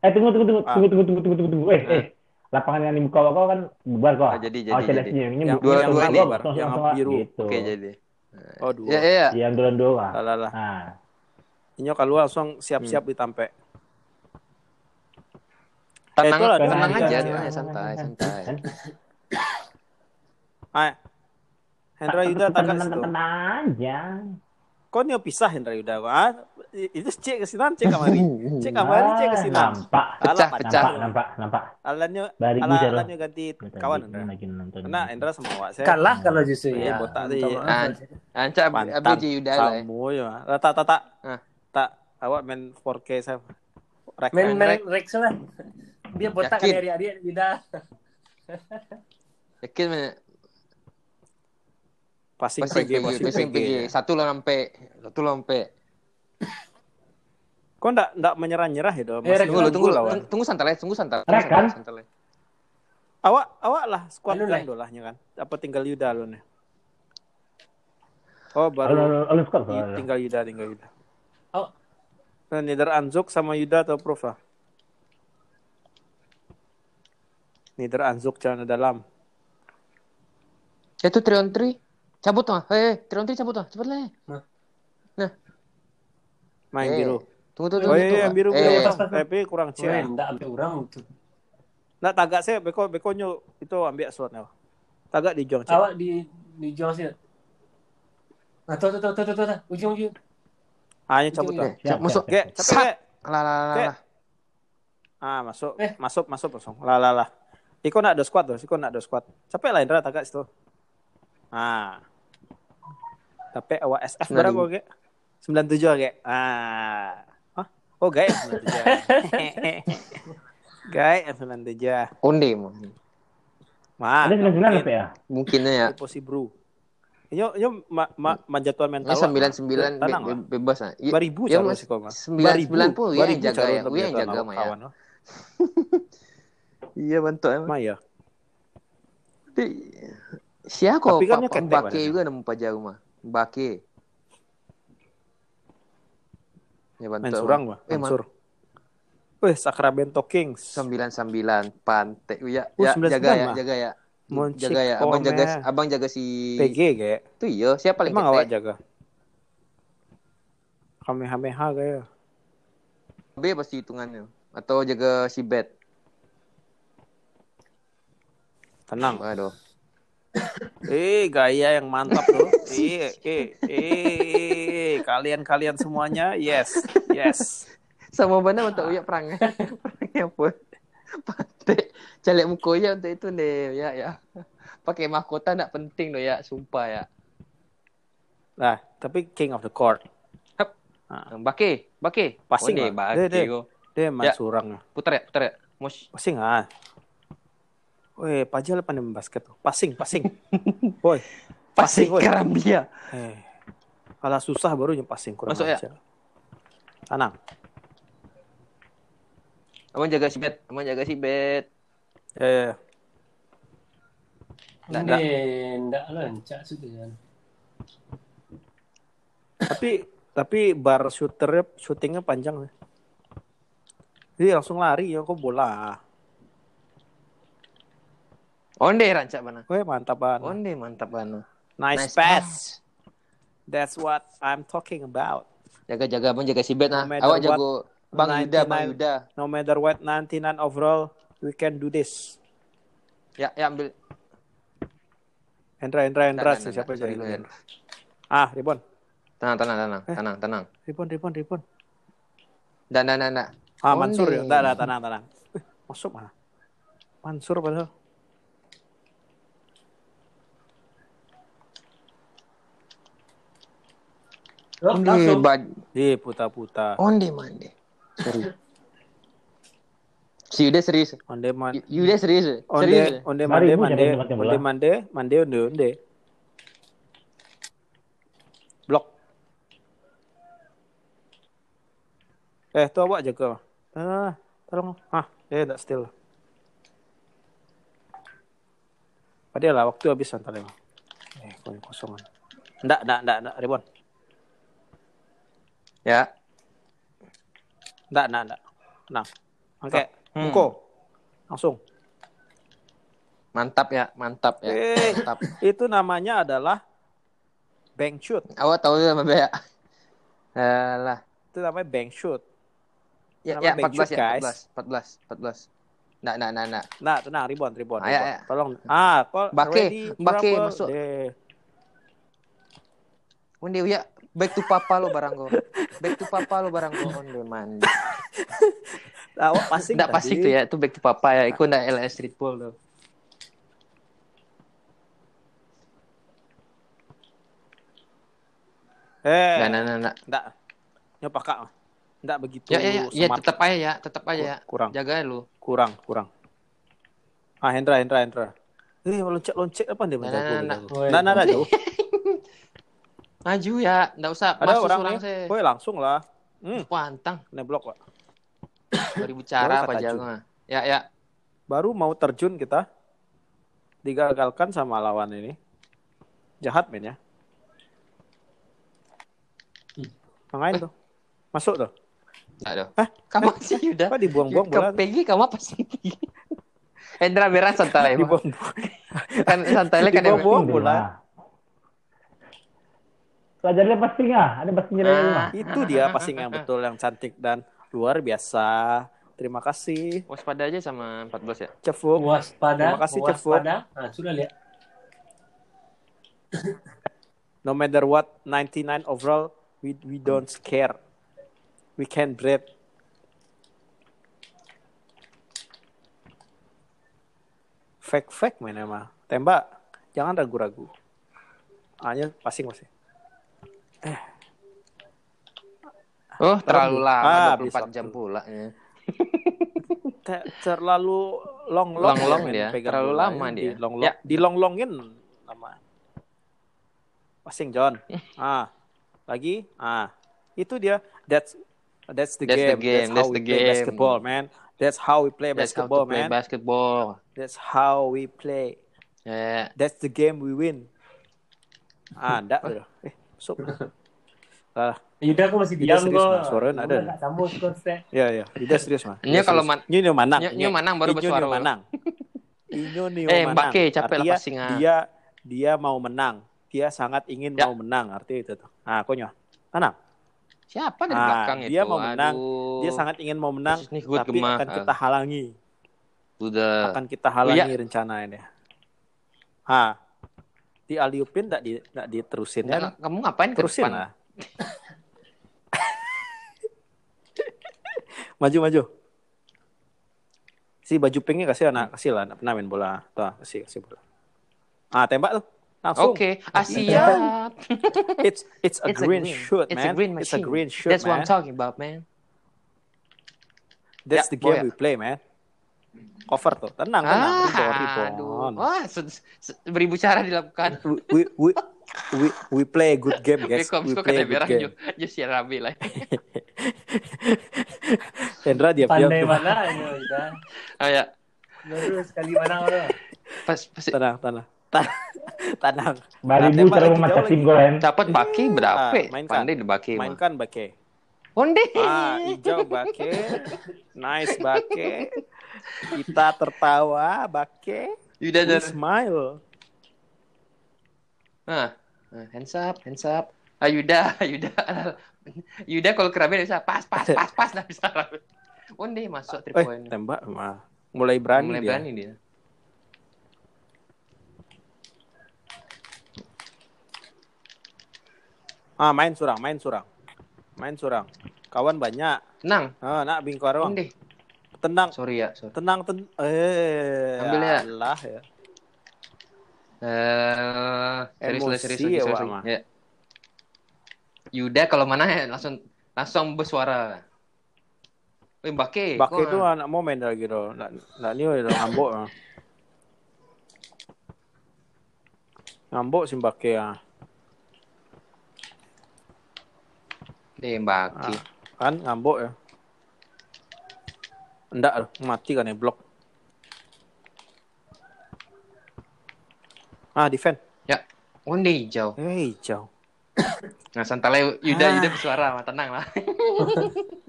Eh tunggu tunggu tunggu Ah. tunggu tunggu tunggu tunggu tunggu tunggu. Eh eh lapangan yang dibuka kau kan bubar kok. Ah, jadi, oh, jadi, CLS jadi. ini Yang- dua- yang dua ini, Yang biru. gitu. oke jadi. Oh dua. Ya ya. Yang dua dua. Lah lah. Nah, Inyo kalau langsung siap-siap ditampe. Tenang, itu lah, tenang tenang aja, aja. tenang aja, santai, santai. Ah. Hendra Yuda situ. tenang aja. Kau nih pisah Hendra Yuda. Ah, itu cek ke sini, cek kamari. Cek kamari, cek ke sini. Ah, Nampak, Pecah, pecah. nampak, nampak, nampak. Alannya, Dari ala, alannya ganti kawan Hendra. Karena Hendra sama Wak. Kalah kalau justru Iya, ya. botak maaf Ah. Ancak abis Yuda lah. ya. Kamu ya. Tak, tak, tak. Tak. Awak main 4K saya. Rek, Main main, rek lah. Dia botak kan Yakin? adik-adik Yuda. Yakin mana? Passing Passing PG, PG, passing PG. PG. Satu lah sampai, satu lah sampai. Kau ndak ndak menyerah-nyerah ya, Dom? Eh, Tunggu, lu, tunggu, lawan. tunggu, tunggu santai, tunggu santai. Rek, kan? santai. Awak awak lah squad kan dolahnya kan. Apa tinggal Yuda lu nih? Oh, baru skor. i- tinggal Yuda, tinggal Yuda. Oh. Nah, Anzuk sama Yuda atau Prof lah. Neither Anzuk jangan dalam. Itu 3 on 3. Cabut mah. Hei, 3 on 3 cabut mah. Cepet lah. Main Eh, biru. Tunggu, tunggu, Oh tunggu. iya, yang biru Eh, biru. Tapi kurang cia. ndak sampai orang tuh. Nah, tagak saya beko bekonyo itu ambil slotnya. Tagak di jong. Awak di di Jawa sih. Ah, tuh, tuh, tuh, tuh, tuh, tuh, ujung, ujung. Hanya cabut lah. Eh, cap- masuk. Ge, ge. Lah, lah, lah, Oke. lah. Ah, masuk. Eh. Masuk, masuk langsung. Lah, lah, lah. Iko nak ada squad tuh, Iko nak ada squad. Capek lah Indra tagak situ. Ah. Tapi awak SF berapa gak? Sembilan tujuh oke. Ah, Hah? oh guys sembilan tujuh. guys sembilan tujuh. Undi mungkin. mah ada sembilan sembilan ya? Mungkinnya ya. Posisi bro. Yo, yo, ma, ma, manjatuan mental. Sembilan sembilan be, bebas lah. Iya, Dua ribu ya masih kok mas. Sembilan sembilan pun ya jaga ya, ya jaga mah ya. Iya bantu emang. Mah ya. Siapa kok kan pakai juga nemu pajak rumah? Mbake. Ya bantu. Surang mah. Eh, man- Mansur. Wih, Sacramento Kings. Sembilan sembilan pantai. Uya, Oh, ya 99 jaga ya, mah. jaga ya. Moncik Jaga ya, abang jaga, abang jaga si. PG kayak. Itu iya, siapa paling Emang awak jaga. Kamehameha kayak. B pasti hitungannya. Atau jaga si Bet. Tenang. Waduh. Eh, gaya yang mantap tuh. eh, eh, eh, kalian-kalian semuanya, yes, yes. Sama mana untuk uya perang. Perangnya apa? Pantai. Calek muka ya untuk itu deh. Ya, ya. Pakai mahkota nak penting doh ya. Sumpah ya. Nah, tapi king of the court. Bake. Bake. Passing oh, deh, lah. Bake. Deh, deh. kau. Dia main Ya. surang. Putar ya, putar ya. Mos. Passing ah. Weh, pajal pandai basket tuh. Passing, passing. Woi, Passing woi. Karambia. Eh. Kalau susah baru yang passing kurang Masuk ya? ajar. Tenang. Abang jaga si Bet. Abang jaga si Bet. Ya, ya, ya. Nggak, Ndak, ndak lancak sudah. Tapi tapi bar shooternya shootingnya panjang. ya. Jadi langsung lari ya kok bola. Onde rancak mana? Weh, mantap banget. Onde mantap mana? Nice, Nice pass. That's what I'm talking about. Jaga-jaga abang jaga si Bet nah. No Awak jago Bang Yuda, Bang 99. Yuda. No matter what 99 overall, we can do this. Ya, ya ambil. Hendra, Hendra, Hendra. Siapa jadi. Hendra? Ah, Ribon. Tenang, tenang, tenang, Eh. tenang, tenang. Ribon, Ribon, Ribon. Dan, dan, dan, dan. Ah, Mansur ya. enggak, tenang, tenang. Masuk mana? Mansur padahal. Onde bad Di puta-puta. onde mande. Sorry. Si Yuda serius. Onde man. Y- Yuda serius. Serius. Mari, Bu, mande jangan tempatnya onde bola. mande mande onde onde. Blok. Eh, tuh awak jaga. Ah, tolong. Ah, eh tak still. Padahal lah waktu habis santai mah. Eh, kosongan. Ndak, ndak, ndak, ndak, Ribon. Ya. Ndak, ndak, ndak. Nah. Oke, Hmm. Muko. Langsung. Mantap ya, mantap ya. Eh, Mantap. itu namanya adalah bank shoot. Awak tahu sama Bea? Alah. Itu namanya bank shoot. Ya, ya bank 14 shoot, ya, guys. 14, 14, 14. Nggak, nggak, nggak, nggak. Nah, tenang, ribon, ribon, Ah, ya, ribon. ya. Tolong. Ah, kok Bake, Bake masuk. deh. Onde ya, back to papa lo barang ko. Back to papa lo barang ko. Onde mandi. Awak passing Nggak tadi. pasti tuh ya, itu back to papa ya. Iku nggak LS streetball tuh. Eh, Nggak, nggak, nggak, nggak. enggak. Nyoba kak. Enggak begitu Ya, ya, ya, ya tetap aja ya, tetap aja ya. Kurang, Jaga lu. kurang, kurang. Ah, Hendra, Hendra, Hendra. Eh, loncat-loncat apa dia Nah, menjago? nah, nah, menjago? nah. Nah, nah, nah, jauh. Maju ya, nggak usah Ada masuk orang surang nih. sih. Woi, langsung lah. Hmm, Pantang. kena blok, Pak. Baru bicara apa Jun. jangan. Ya, ya. Baru mau terjun kita. Digagalkan sama lawan ini. Jahat men ya. Ngapain tuh? Masuk tuh. Ada. Hah? Kamu sih udah. Apa dibuang-buang bola? Peggy kamu apa sih? Hendra beran santai. Dibuang-buang. kan santai kan. Bang? bola. Bola. Pelajarnya passing ah, ada passing dari Ah. lima. Itu dia passing yang betul, yang cantik dan luar biasa. Terima kasih, Waspada aja sama 14 ya. Cefuk. Waspada. Terima kasih, Cefuk. waspada. Nah, sudah lihat. No matter what, 99 overall, we we don't care. We can breathe. Fake fake men emang. Tembak, jangan ragu-ragu. Hanya passing masih. Oh, terlalu Ah, lama habis 24 jam pula ya. Te- terlalu long long, Long-long men dia, pegang terlalu lama Di dia. long Ya. di long longin lama. Passing John. ah, lagi. Ah, itu dia. That's that's the That's the game. game, That's how that's we the play game. basketball, man. That's how we play That's how basketball, to play man. basketball. That's how we play. Ya, That's the game we win. Ah, enggak tuh. Eh, masuk. Ah, Yuda aku masih Yuda diam kok. Suaranya ada. Nggak sambung skotnya. ya ya, udah serius mah. Ini kalau man- Ini manang. Nyo manang baru bersuara. nyo manang. Nyo Eh, manang. Mbake, capek lah passing, ah. Dia dia mau menang. Dia sangat ingin Ya. mau menang, artinya itu tuh. Ah, konyo. Tanam. Siapa dari Ah, belakang itu? dia mau menang. Aduh. Dia sangat ingin mau menang, tapi gemah. akan kita halangi. Udah. Akan kita halangi Iya. rencana ini. Ah. Di aliupin enggak di enggak diterusin. Nggak, kamu ngapain Terusin lah. maju maju. Si baju pinknya kasih anak kasih lah anak pernah main bola. Tuh, kasih kasih bola. Ah, tembak tuh. Langsung. Oke, ah, siap. It's it's a It's a green green. shoot, It's man. a green It's a machine. green shoot, That's what man. I'm talking about, man. That's Ya, the game boy. we play, man. Cover tuh. Tenang, tenang. Ah, ribon. aduh. Wah, se- se- beribu cara dilakukan. We, we, we, we play a good game, guys. We kok play a good game. si Rabi lah. Hendra diam-diam Pandai mana ini Yuda. Oh ya, Baru sekali menang orang. pas pas Tenang, tenang. Tenang. tenang. Baribu memecat jauh tim lagi. gol kan. dapat baki berapa? Ah, mainkan. Pandai di baki mah. Mainkan Bake. Onde. Ah, hijau Bake. Nice Bake. Kita tertawa Bake. Yuda We dan smile. ah, ah, hands up, hands up. Ah, Yuda, Yuda. Yuda kalau kerabe bisa pas pas pas pas dah bisa. Onde masuk three Eh, point. tembak mah. Mulai berani Mulai dia. berani dia. Ah, main surang, main surang. Main surang. Kawan banyak. Nang, Ah, nak bingkarong. onde. Tenang, Sorry ya, sorry. tenang, ten eh. Ambil ya. Allah ya. Eh, serius lah, Emosi serius ya. Ya. Yuda kalau mana ya langsung langsung bersuara. Wih, Bake. Bake kok, itu ah? anak mau main lagi do. Nak nak ni udah ngambok. ah. Ngambok si Bake ah. Deh, Bake. Kan ngambok ya. Enggak mati kan ya blok. Ah, defend. Ya. Onde hijau. Eh, hijau. Nah, santalai Yuda Ah. Yuda bersuara, mah tenang lah.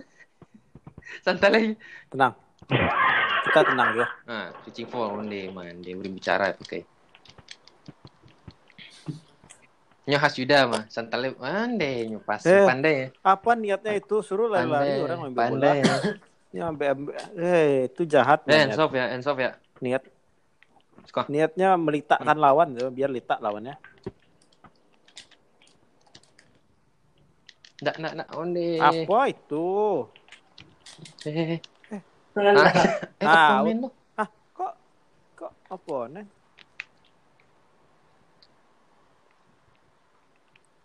santalai. Tenang. Kita tenang ya. Nah, switching for onde man, dia boleh bicara pakai. Nyo khas Yuda mah, santalai pandai nyo pas Eh. pandai ya. Apa niatnya itu? Suruh lari-lari Pandai, orang pandai. bola. Ini ambil, ambil. Eh, itu jahat. Eh, niat. hands off ya, hands off ya. Niat Skor. niatnya melitakkan lawan tuh, biar litak lawannya. Ndak, ndak, ndak, onde. Apa itu? Eh, ah, eh, Ah, tuh. Ah, kok kok apa nih?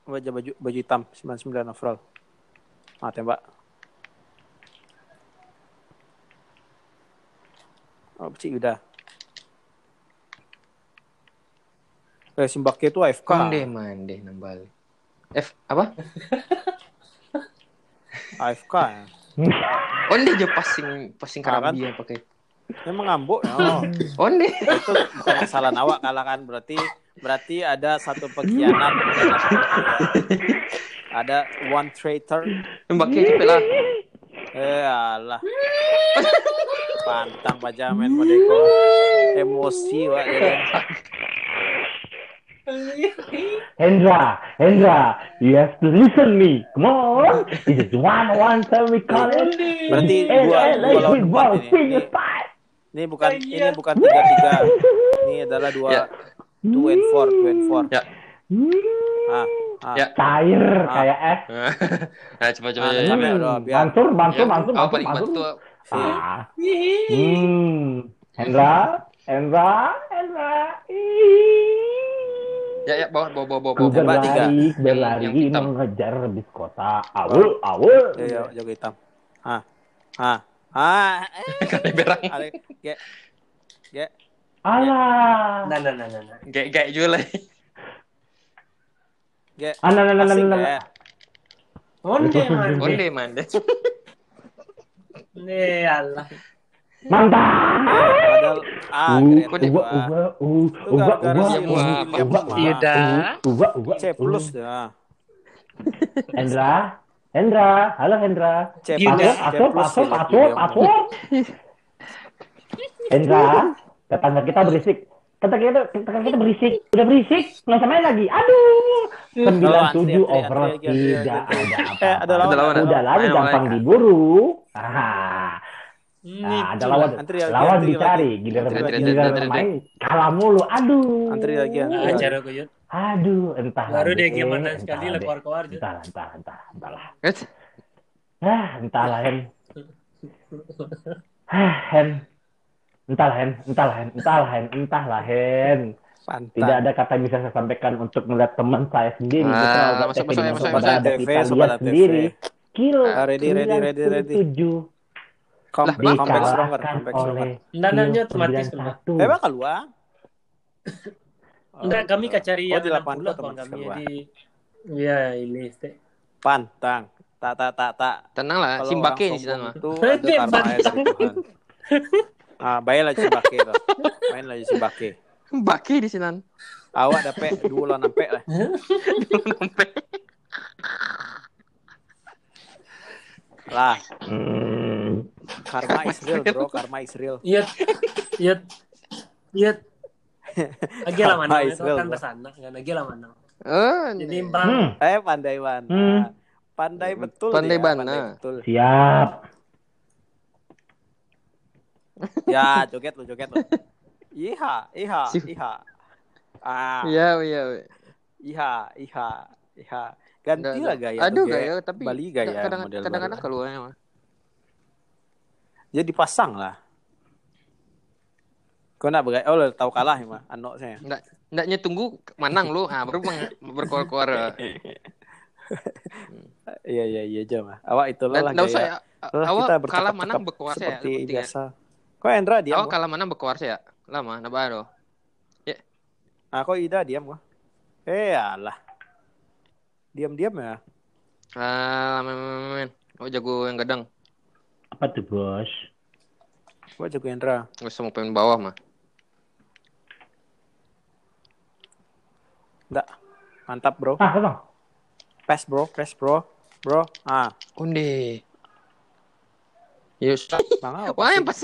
Baju baju baju hitam 99 overall. Ah, tembak. Oh, cik udah. Eh, Simbake itu AFK. Onde man, deh nambal. F apa? AFK ya. Onde aja passing passing Ah, kan? karabi yang pakai. Dia mengambuk ya. Oh. Onde. itu kesalahan awak kalah kan berarti berarti ada satu pengkhianat ada one traitor Mbak cepet lah. eh alah pantang pajamen modeko emosi wak. Hendra, Hendra, you have to listen me. Come on. This is one one time we call it. berarti dua dua lawan empat ini ini, it back. ini bukan ini bukan tiga tiga ini adalah dua Ya. two and four two and four Ya. ah ah Ya. Cair kayak es. nah, coba coba. Ah, udah, biar. Mansur, Mansur, Ya, Mansur, Mansur. Ah. Hmm. Hendra, Hendra, Hendra. Ya ya bawa bawa bawa bawa. Tembak tiga. berlari, berlari Yang mengejar bis kota. Awul, awul. ya, ya, jago hitam ah ah ah. Kali berang. Ale, ge, ge, Alah. Nah, nah, nah, nah, nah. Kayak kayak jual lah. ge. Ah, nah, nah, nah, nah, nah, ge. nah. Onde man. Onde man. Nih, Allah. Mantap. Padahal ah, Uh, keren. Uba, uba, uba, uba, uba, uba, uba, uba, C plus dah. Hendra, Hendra, halo Hendra. C plus, William. masuk, masuk. Hendra, tetangga kita berisik. Tetangga kita, tetangga kita berisik. Udah berisik, nggak sama main lagi. Aduh. 97 antri, over antri, antri, antri, tidak antri. ada Eh, ada lawan. Udah Main gampang diburu. Ah, Ini nah, ada lawan. Antri Lawan antri dicari, giliran giliran main kalah mulu. Aduh. Antri lagi, antri lagi. cara gue Yud. Aduh, entah Baru dia deh, gimana entah sekali lah deh. keluar-keluar Yud. Entahlah, entah, entah, entahlah. Ah, entahlah, Hen. Hen. Entahlah, Hen. Entahlah, Hen. Entahlah, Hen. Entahlah, Hen. Pantang. Tidak ada kata yang bisa saya sampaikan untuk melihat teman saya sendiri. Ah, Betul, masuk, masuk, masuk, masuk. ada TV, sobat TV. sendiri. Kilo Ah, ready, ready, ready, ready. 97 Come, Lah, comeback stronger, comeback stronger. enggak, kilo otomatis keluar. 91. Eh, bakal luang. Enggak, kami kacari Oh, yang di 80 60 kawan otomatis kami keluar. di Iya, ini. Pantang. Tak, tak, tak, tak. tenang lah, simbake di sana mah. Itu ada Simbake. karma dari Tuhan. Ah, bayarlah Simbake tuh. Main lagi Simbake. Baki di sana. Awak dapat dua lawan sampai lah. Lah, Hmm. karma is real, bro. Karma is real. Iya. Iya. Iya. Lagi lah mana itu kan bro. bersana kan lagi lah mana. Oh, Jadi nih. bang Hmm. Eh, pandai mana? Hmm. Pandai betul Pandai dia, bana. Pandai betul. Siap. Ya, joget lu, joget lu. Iha, iha, Si- iha. Ah, Iya, iya. iya. iha, iha, iha. Ganti lah gaya. Aduh, tuh, gaya tapi Bali gaya kadang- model kadang-kadang baru. keluarnya mah. Jadi dipasang lah. Kau nak bergaya? Oh, lo tahu kalah ya mah, anak saya. Enggak, enggaknya tunggu menang lu, ah baru berkuar-kuar. Iya iya iya aja mah. Awak itulah lah nggak usah gaya. ya. Awak kalah menang berkuasa ya. seperti ya. biasa. Kok Endra diam? Awak kalah menang berkuasa ya. Lama, nah baru. Ah, kok Ida diam gua? Eh alah. Diam-diam ya. Ah, men, men, men. Oh jago yang gadang. Apa tuh bos? Gua jago Endra. Gak usah mau pemain bawah mah. Enggak. Mantap, Bro. Ah, bang. Pass, Bro. Pass, Bro. Bro. Ah, Onde. Yes. Bang apa Wah, yang pasti.